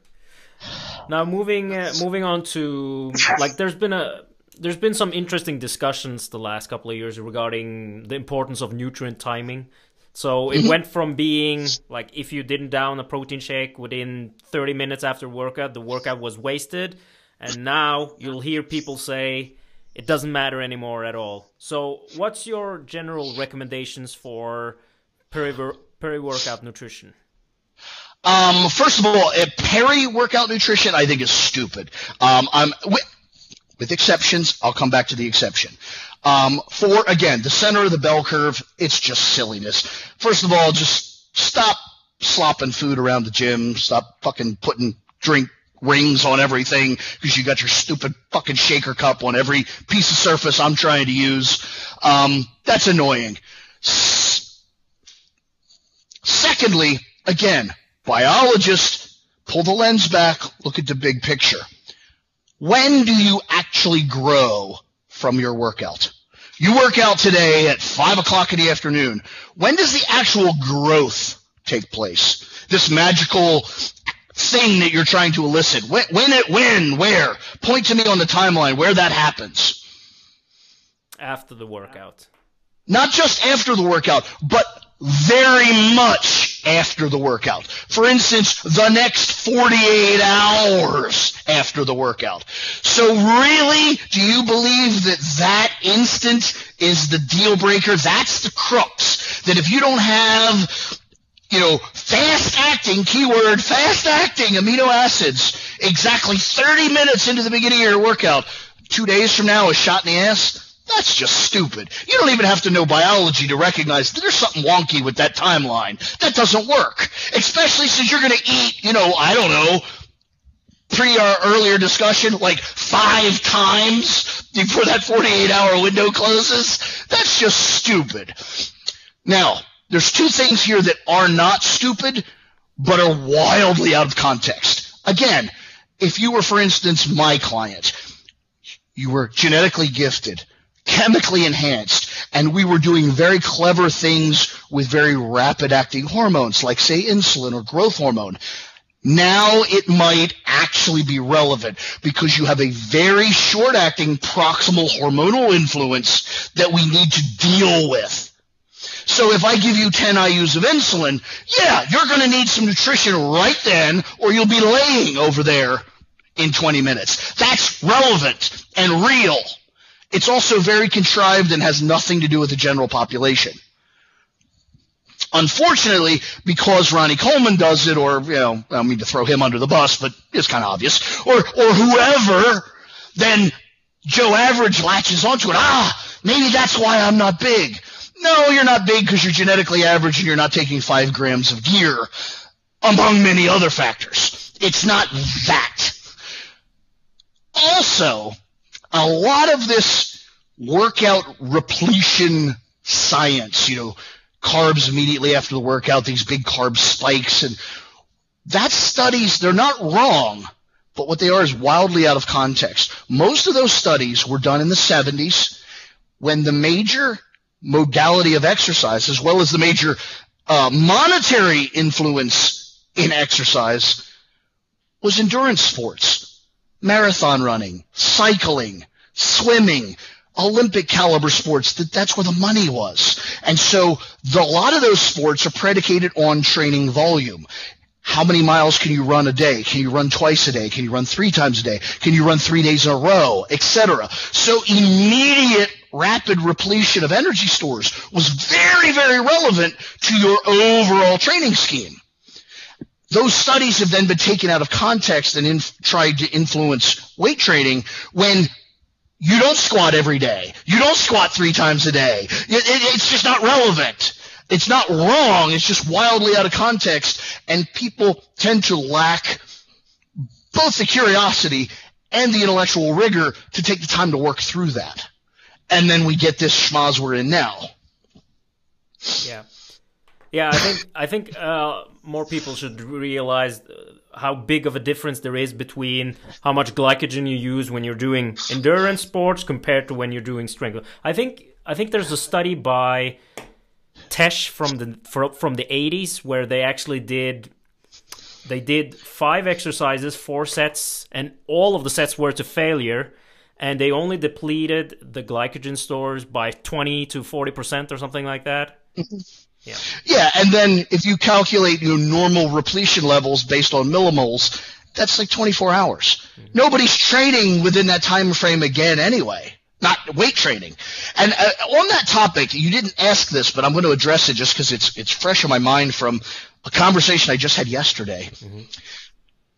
Now moving uh, moving on to like there's been a there's been some interesting discussions the last couple of years regarding the importance of nutrient timing. So it mm-hmm. went from being like if you didn't down a protein shake within 30 minutes after workout, the workout was wasted, and now you'll hear people say it doesn't matter anymore at all. So what's your general recommendations for peri workout nutrition? Um, first of all, peri-workout nutrition I think is stupid. Um, I'm with, with, exceptions. I'll come back to the exception. Um, for again, the center of the bell curve, it's just silliness. First of all, just stop slopping food around the gym. Stop fucking putting drink rings on everything because you got your stupid fucking shaker cup on every piece of surface I'm trying to use. Um, that's annoying. S- Secondly, again, biologists pull the lens back, look at the big picture. When do you actually grow from your workout? You work out today at five o'clock in the afternoon. When does the actual growth take place? This magical thing that you're trying to elicit. When, when it, when, where? Point to me on the timeline where that happens. After the workout. Not just after the workout, but very much after the workout. For instance, the next 48 hours after the workout. So really, do you believe that that instant is the deal breaker? That's the crux. That if you don't have you know, fast acting, keyword, fast acting amino acids, exactly 30 minutes into the beginning of your workout, two days from now, a shot in the ass, that's just stupid. You don't even have to know biology to recognize that there's something wonky with that timeline. That doesn't work. Especially since you're going to eat, you know, I don't know, pre our earlier discussion, like five times before that 48 hour window closes. That's just stupid. Now, there's two things here that are not stupid, but are wildly out of context. Again, if you were, for instance, my client, you were genetically gifted, chemically enhanced, and we were doing very clever things with very rapid acting hormones, like say insulin or growth hormone. Now it might actually be relevant because you have a very short acting proximal hormonal influence that we need to deal with. So if I give you 10 IUs of insulin, yeah, you're going to need some nutrition right then or you'll be laying over there in 20 minutes. That's relevant and real. It's also very contrived and has nothing to do with the general population. Unfortunately, because Ronnie Coleman does it, or, you know, I don't mean to throw him under the bus, but it's kind of obvious, or, or whoever, then Joe Average latches onto it. Ah, maybe that's why I'm not big. No, you're not big because you're genetically average and you're not taking five grams of gear, among many other factors. It's not that. Also, a lot of this workout repletion science, you know, carbs immediately after the workout, these big carb spikes, and that studies, they're not wrong, but what they are is wildly out of context. Most of those studies were done in the 70s when the major modality of exercise, as well as the major uh, monetary influence in exercise, was endurance sports, marathon running, cycling, swimming, Olympic caliber sports, that that's where the money was. And so the, a lot of those sports are predicated on training volume. How many miles can you run a day? Can you run twice a day? Can you run three times a day? Can you run three days in a row, etc.? So immediate rapid repletion of energy stores was very, very relevant to your overall training scheme. Those studies have then been taken out of context and inf- tried to influence weight training when you don't squat every day. You don't squat three times a day. It, it, it's just not relevant. It's not wrong. It's just wildly out of context. And people tend to lack both the curiosity and the intellectual rigor to take the time to work through that. And then we get this schmoz we're in now. Yeah. Yeah, I think I think uh, more people should realize how big of a difference there is between how much glycogen you use when you're doing endurance sports compared to when you're doing strength. I think I think there's a study by Tesch from the from the 80s where they actually did they did five exercises, four sets, and all of the sets were to failure, and they only depleted the glycogen stores by 20 to 40 percent or something like that. Yeah. Yeah, and then if you calculate your normal repletion levels based on millimoles, that's like 24 hours. Mm-hmm. Nobody's training within that time frame again anyway. Not weight training. And uh, on that topic, you didn't ask this, but I'm going to address it just because it's it's fresh in my mind from a conversation I just had yesterday. Mm-hmm.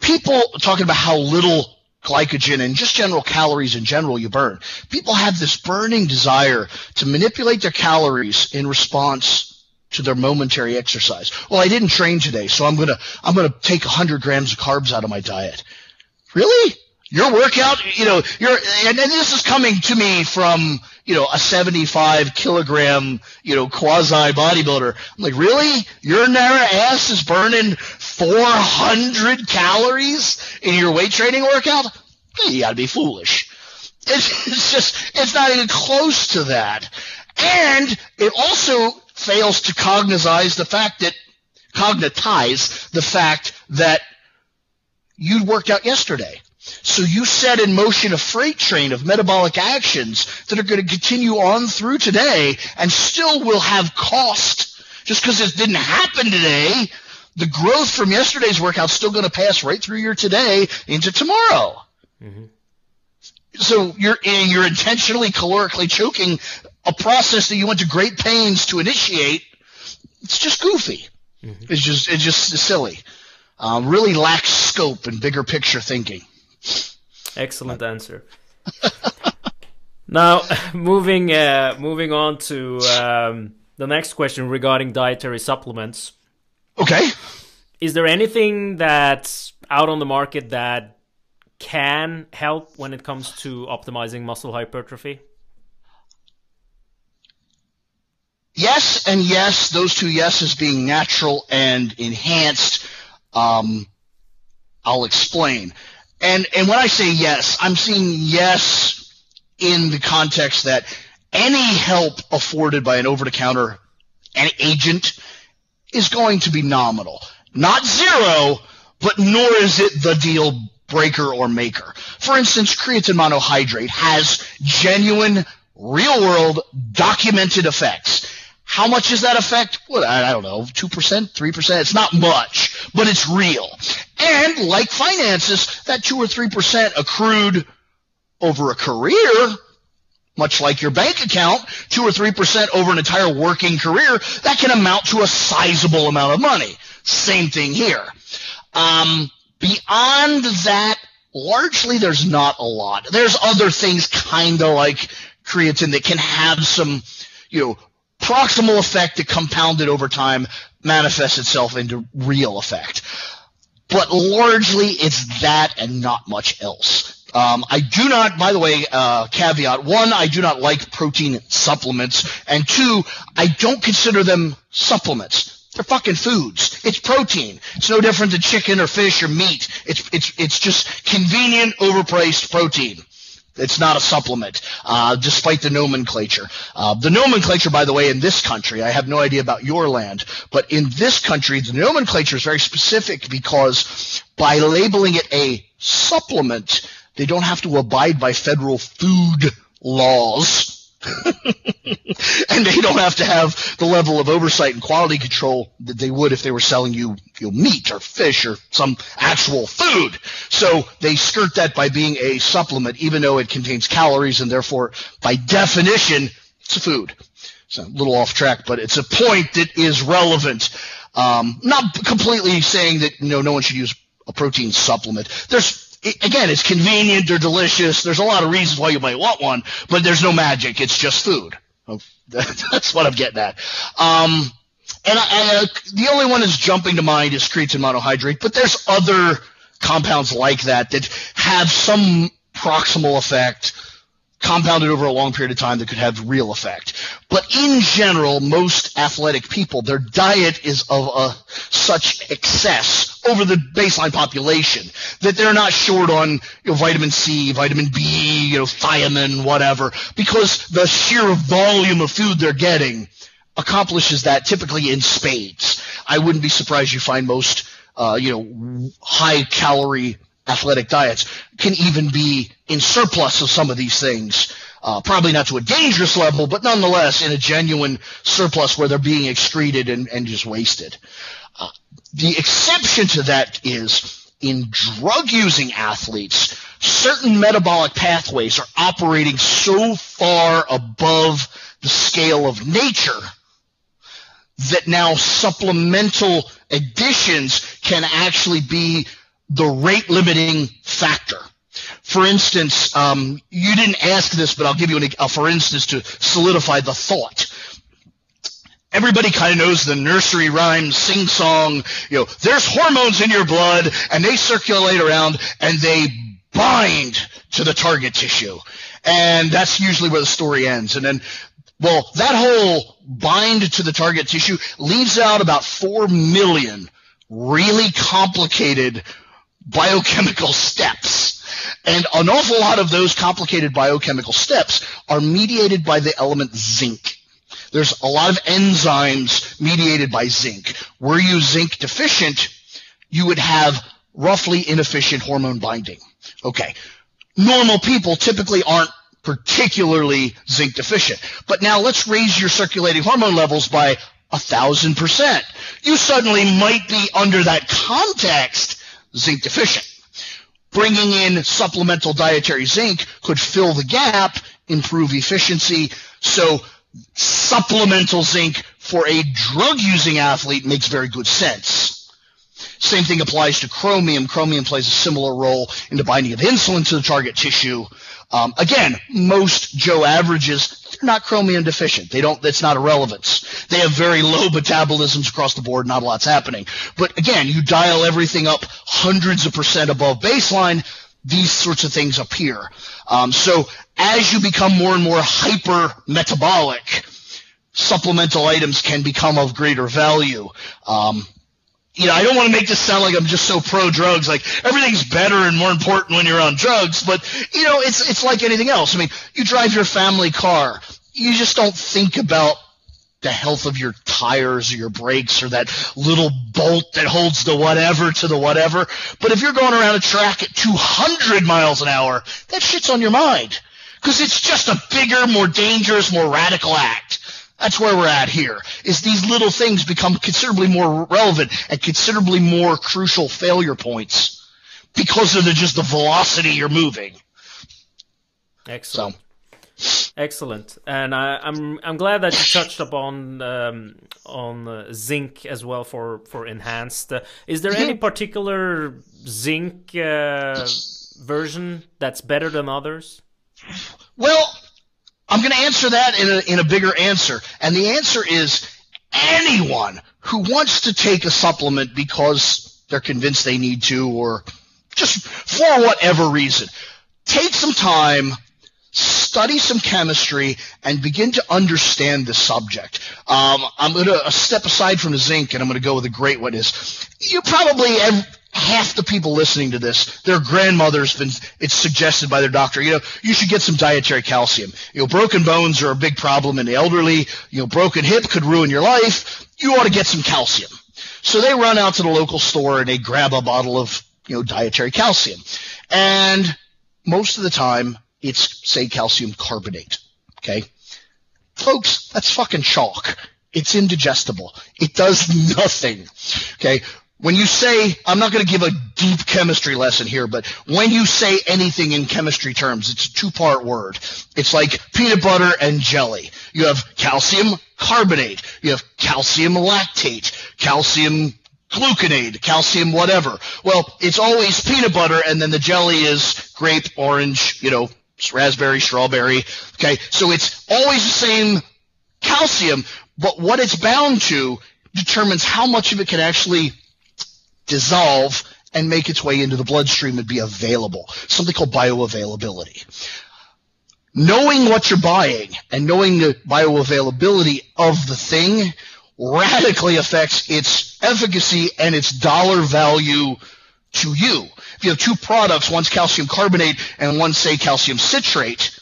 People talking about how little glycogen and just general calories in general you burn. People have this burning desire to manipulate their calories in response to their momentary exercise. Well, I didn't train today, so I'm gonna I'm gonna take 100 grams of carbs out of my diet. Really? Your workout, you know, you're, and, and this is coming to me from, you know, a 75 kilogram, you know, quasi bodybuilder. I'm like, really? Your narrow ass is burning 400 calories in your weight training workout? Hmm, you gotta be foolish. It's, it's just, it's not even close to that. And it also fails to cognize the fact that cognitize the fact that you worked out yesterday. So you set in motion a freight train of metabolic actions that are going to continue on through today and still will have cost Just because it didn't happen today, the growth from yesterday's workout's still going to pass right through your today into tomorrow. Mm-hmm. So you're you're intentionally calorically choking a process that you went to great pains to initiate. It's just goofy. Mm-hmm. It's just it's just silly. Um, really lacks scope and bigger picture thinking. Excellent answer. now, moving uh, moving on to um, the next question regarding dietary supplements. Okay. Is there anything that's out on the market that can help when it comes to optimizing muscle hypertrophy? Yes, and yes. Those two yeses being natural and enhanced. Um, I'll explain. And and when I say yes, I'm saying yes in the context that any help afforded by an over-the-counter agent is going to be nominal. Not zero, but nor is it the deal breaker or maker. For instance, creatine monohydrate has genuine, real-world, documented effects. How much does that affect? Well, I don't know, 2%, 3%. It's not much, but it's real. And like finances, that 2 or 3% accrued over a career, much like your bank account, 2 or 3% over an entire working career, that can amount to a sizable amount of money. Same thing here. Um, beyond that, largely there's not a lot. There's other things kind of like creatine that can have some, you know, proximal effect that compounded over time manifests itself into real effect. But largely it's that and not much else. Um, I do not, by the way, uh, caveat one, I do not like protein supplements, and two, I don't consider them supplements. They're fucking foods. It's protein. It's no different than chicken or fish or meat. It's it's it's just convenient, overpriced protein. It's not a supplement, uh, despite the nomenclature. Uh, the nomenclature, by the way, in this country, I have no idea about your land, but in this country, the nomenclature is very specific because by labeling it a supplement, they don't have to abide by federal food laws and they don't have to have the level of oversight and quality control that they would if they were selling you, you know, meat or fish or some actual food. So they skirt that by being a supplement, even though it contains calories and therefore, by definition, it's a food. It's a little off track, but it's a point that is relevant. Um, not completely saying that you know no one should use a protein supplement. There's again, it's convenient, they're delicious. There's a lot of reasons why you might want one, but there's no magic. It's just food. Oh, that's what I'm getting at. Um, and I, uh, the only one that's jumping to mind is creatine monohydrate, but there's other compounds like that that have some proximal effect compounded over a long period of time that could have real effect. But in general, most athletic people, their diet is of a, such excess over the baseline population that they're not short on you know, vitamin C, vitamin B, you know, thiamine, whatever, because the sheer volume of food they're getting accomplishes that typically in spades. I wouldn't be surprised you find most, uh, you know, high calorie athletic diets can even be in surplus of some of these things. Uh, probably not to a dangerous level, but nonetheless in a genuine surplus where they're being excreted and, and just wasted. Uh, the exception to that is in drug using athletes, certain metabolic pathways are operating so far above the scale of nature that now supplemental additions can actually be the rate limiting factor. For instance, um, you didn't ask this, but I'll give you an, uh, for instance to solidify the thought. Everybody kind of knows the nursery rhyme, sing song. You know, there's hormones in your blood, and they circulate around, and they bind to the target tissue, and that's usually where the story ends. And then well, that whole bind to the target tissue leaves out about 4 million really complicated biochemical steps. And an awful lot of those complicated biochemical steps are mediated by the element zinc. There's a lot of enzymes mediated by zinc. Were you zinc deficient, you would have roughly inefficient hormone binding. Okay. Normal people typically aren't particularly zinc deficient. But now let's raise your circulating hormone levels by a thousand percent. You suddenly might be under that context zinc deficient. Bringing in supplemental dietary zinc could fill the gap, improve efficiency. So supplemental zinc for a drug using athlete makes very good sense. Same thing applies to chromium. Chromium plays a similar role in the binding of insulin to the target tissue. Um, again, most Joe averages, not chromium deficient. They don't, that's not a relevance. They have very low metabolisms across the board, not a lot's happening. But again, you dial everything up hundreds of percent above baseline, these sorts of things appear. Um, so as you become more and more hyper metabolic, supplemental items can become of greater value. Um, you know, I don't want to make this sound like I'm just so pro drugs. Like everything's better and more important when you're on drugs, but you know, it's it's like anything else. I mean, you drive your family car, you just don't think about the health of your tires or your brakes or that little bolt that holds the whatever to the whatever. But if you're going around a track at 200 miles an hour, that shit's on your mind because it's just a bigger, more dangerous, more radical act. That's where we're at here. Is these little things become considerably more relevant and considerably more crucial failure points because of the just the velocity you're moving. Excellent. So. Excellent, and I, am I'm, I'm glad that you touched upon um, on uh, zinc as well for for enhanced. Uh, is there any particular zinc uh, version that's better than others? Well, I'm going to answer that in a, in a bigger answer. And the answer is anyone who wants to take a supplement because they're convinced they need to or just for whatever reason, take some time, study some chemistry, and begin to understand the subject. Um, I'm going to step aside from the zinc and I'm going to go with a great one is you probably have, half the people listening to this, their grandmother's been, it's suggested by their doctor, you know, you should get some dietary calcium. You know, broken bones are a big problem in the elderly. You know, broken hip could ruin your life. You ought to get some calcium. So they run out to the local store and they grab a bottle of, you know, dietary calcium. And most of the time it's, say, calcium carbonate. Okay. Folks, that's fucking chalk. It's indigestible. It does nothing. Okay when you say, I'm not going to give a deep chemistry lesson here, but when you say anything in chemistry terms, it's a two part word. It's like peanut butter and jelly. You have calcium carbonate. You have calcium lactate, calcium gluconate, calcium whatever. Well, it's always peanut butter and then the jelly is grape, orange, you know, raspberry, strawberry. Okay. So it's always the same calcium, but what it's bound to determines how much of it can actually dissolve and make its way into the bloodstream and be available, something called bioavailability. Knowing what you're buying and knowing the bioavailability of the thing radically affects its efficacy and its dollar value to you. If you have two products, one's calcium carbonate and one say calcium citrate,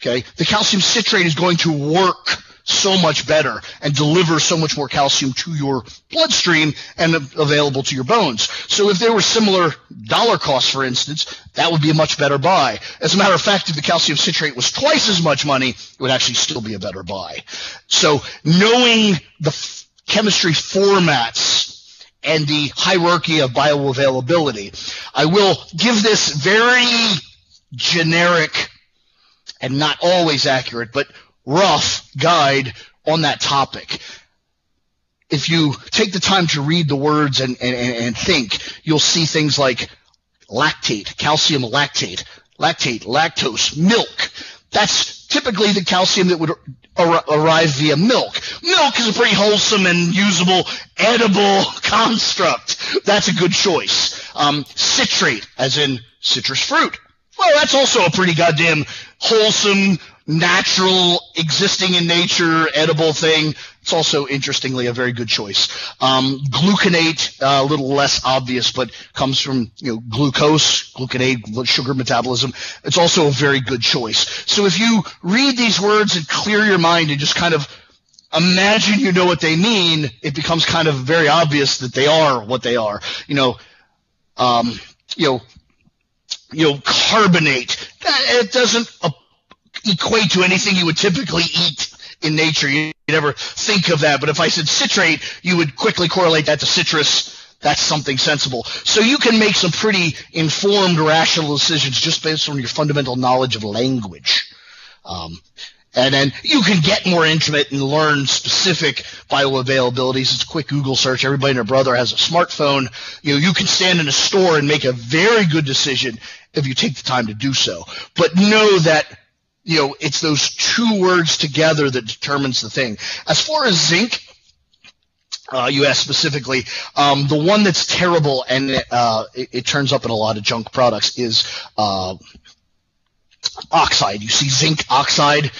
okay, the calcium citrate is going to work so much better and deliver so much more calcium to your bloodstream and available to your bones. So if there were similar dollar costs, for instance, that would be a much better buy. As a matter of fact, if the calcium citrate was twice as much money, it would actually still be a better buy. So knowing the f- chemistry formats and the hierarchy of bioavailability, I will give this very generic and not always accurate, but rough guide on that topic. If you take the time to read the words and, and, and think, you'll see things like lactate, calcium lactate, lactate, lactose, milk. That's typically the calcium that would ar- arrive via milk. Milk is a pretty wholesome and usable, edible construct. That's a good choice. Um, citrate, as in citrus fruit. Well, that's also a pretty goddamn wholesome, natural, existing in nature, edible thing. It's also, interestingly, a very good choice. Um, gluconate, uh, a little less obvious, but comes from you know glucose, gluconate, sugar metabolism. It's also a very good choice. So if you read these words and clear your mind and just kind of imagine you know what they mean, it becomes kind of very obvious that they are what they are. You know, um, you know, you know, carbonate. It doesn't equate to anything you would typically eat in nature. You ever think of that. But if I said citrate, you would quickly correlate that to citrus. That's something sensible. So you can make some pretty informed, rational decisions just based on your fundamental knowledge of language. Um, and then you can get more intimate and learn specific bioavailabilities. It's a quick Google search. Everybody and their brother has a smartphone. You know, you can stand in a store and make a very good decision if you take the time to do so. But know that you know, it's those two words together that determines the thing. As far as zinc, uh, you asked specifically, um, the one that's terrible and uh, it, it, turns up in a lot of junk products is uh, oxide. You see zinc oxide,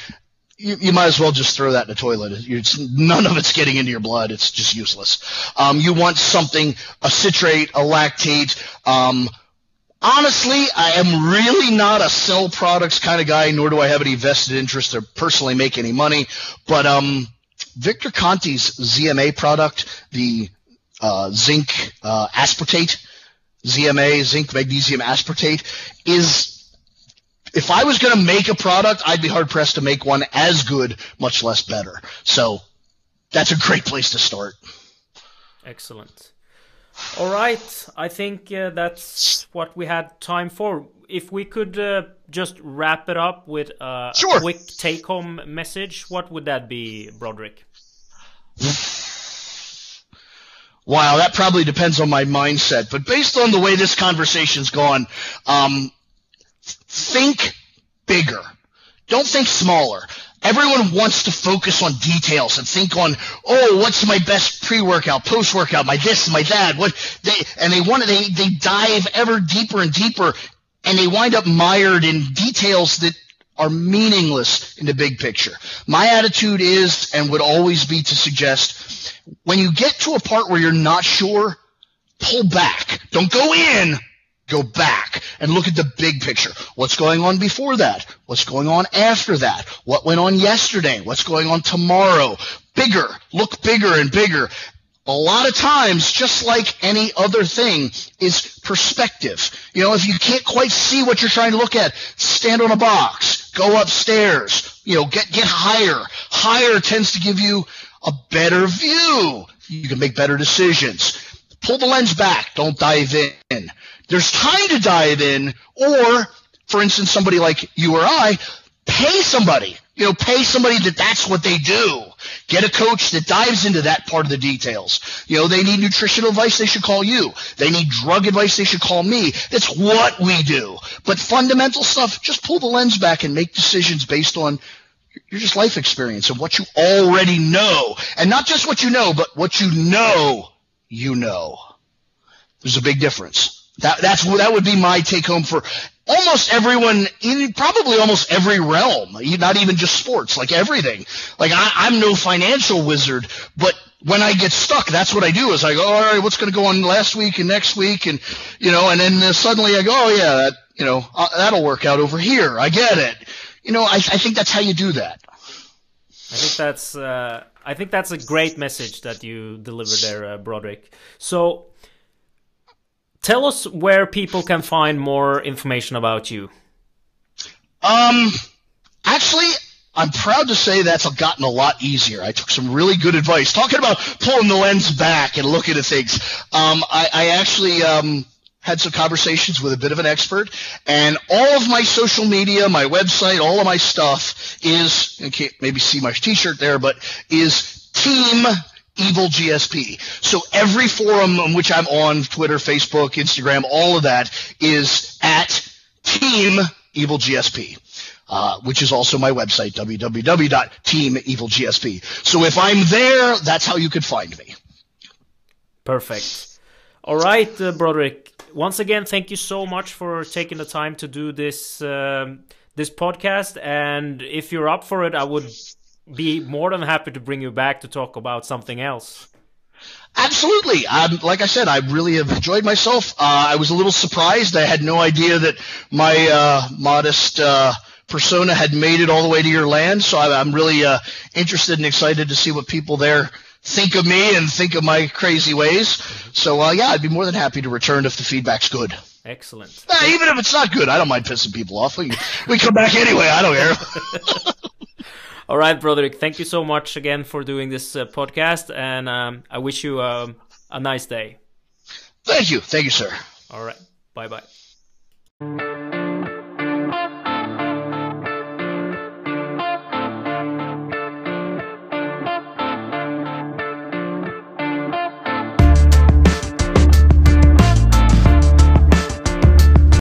you, you, might as well just throw that in the toilet. It's, none of it's getting into your blood. It's just useless. Um, you want something, a citrate, a lactate. Um, honestly, I am really not a sell products kind of guy, nor do I have any vested interest to personally make any money. But um, Victor Conte's ZMA product, the uh, zinc uh, aspartate, ZMA, zinc magnesium aspartate, is if I was going to make a product, I'd be hard pressed to make one as good, much less better. So that's a great place to start. Excellent. All right, I think uh, that's what we had time for. If we could uh, just wrap it up with uh, sure. a quick take home message, what would that be, Broderick? Wow, that probably depends on my mindset. But based on the way this conversation's gone, um, think bigger. Don't think smaller. Everyone wants to focus on details and think on, oh, what's my best pre-workout, post-workout, my this, my that, what they, and they want to, they, they dive ever deeper and deeper and they wind up mired in details that are meaningless in the big picture. My attitude is and would always be to suggest when you get to a part where you're not sure, pull back. Don't go in go back and look at the big picture. What's going on before that? What's going on after that? What went on yesterday? What's going on tomorrow? Bigger. Look bigger and bigger. A lot of times, just like any other thing, is perspective. You know, if you can't quite see what you're trying to look at, stand on a box, go upstairs, you know, get, get higher. Higher tends to give you a better view. You can make better decisions. Pull the lens back. Don't dive in. There's time to dive in, or, for instance, somebody like you or I, pay somebody. You know, pay somebody that that's what they do. Get a coach that dives into that part of the details. You know, they need nutritional advice, they should call you. They need drug advice, they should call me. That's what we do. But fundamental stuff, just pull the lens back and make decisions based on your just life experience and what you already know. And not just what you know, but what you know you know. There's a big difference. That that's that would be my take home for almost everyone in probably almost every realm, not even just sports, like everything. Like I, am no financial wizard, but when I get stuck, that's what I do. Is I go, all right, what's going to go on last week and next week, and you know, and then uh, suddenly I go, oh yeah, that, you know, uh, that'll work out over here. I get it. You know, I, I think that's how you do that. I think that's uh, I think that's a great message that you delivered there, uh, Broderick. So Tell us where people can find more information about you. Um, actually, I'm proud to say that's gotten a lot easier. I took some really good advice talking about pulling the lens back and looking at things. Um, I, I actually um, had some conversations with a bit of an expert, and all of my social media, my website, all of my stuff is you can't maybe see my T-shirt there, but is Team Evil GSP. So every forum on which I'm on, Twitter, Facebook, Instagram, all of that is at Team Evil GSP. Uh, which is also my website, www.teamevilgsp. So if I'm there, that's how you could find me. Perfect. All right, uh, Broderick. Once again, thank you so much for taking the time to do this um, this podcast. And if you're up for it, I would be more than happy to bring you back to talk about something else. Absolutely. Um, like I said, I really have enjoyed myself. Uh, I was a little surprised. I had no idea that my uh, modest uh, persona had made it all the way to your land. So I, am really uh, interested and excited to see what people there think of me and think of my crazy ways. So uh, yeah, I'd be more than happy to return if the feedback's good. Excellent. even if it's not good, I don't mind pissing people off. We, we come back anyway. I don't care. All right, Broderick. Thank you so much again for doing this uh, podcast, and um, I wish you um, a nice day. Thank you. Thank you, sir. All right. Bye bye.